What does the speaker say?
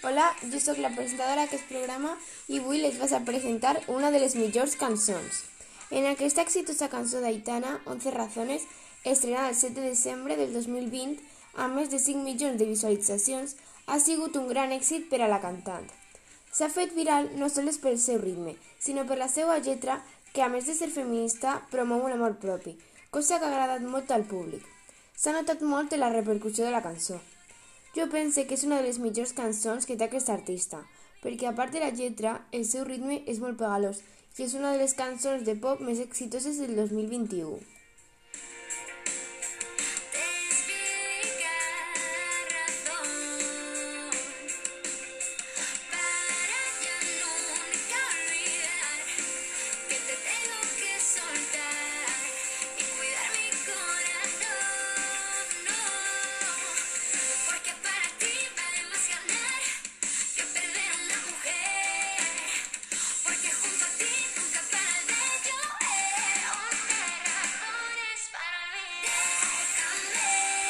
Hola, jo sóc la presentadora d'aquest programa i avui les vas a presentar una de les millors cançons. En aquesta exitosa cançó d'Aitana, 11 razones, estrenada el 7 de desembre del 2020, amb més de 5 milions de visualitzacions, ha sigut un gran èxit per a la cantant. S'ha fet viral no sols pel seu ritme, sinó per la seva lletra, que a més de ser feminista, promou l'amor propi, cosa que ha agradat molt al públic. S'ha notat molt en la repercussió de la cançó. Jo pense que és una de les millors cançons que té aquest artista, perquè a part de la lletra, el seu ritme és molt pegalós i és una de les cançons de pop més exitoses del 2021.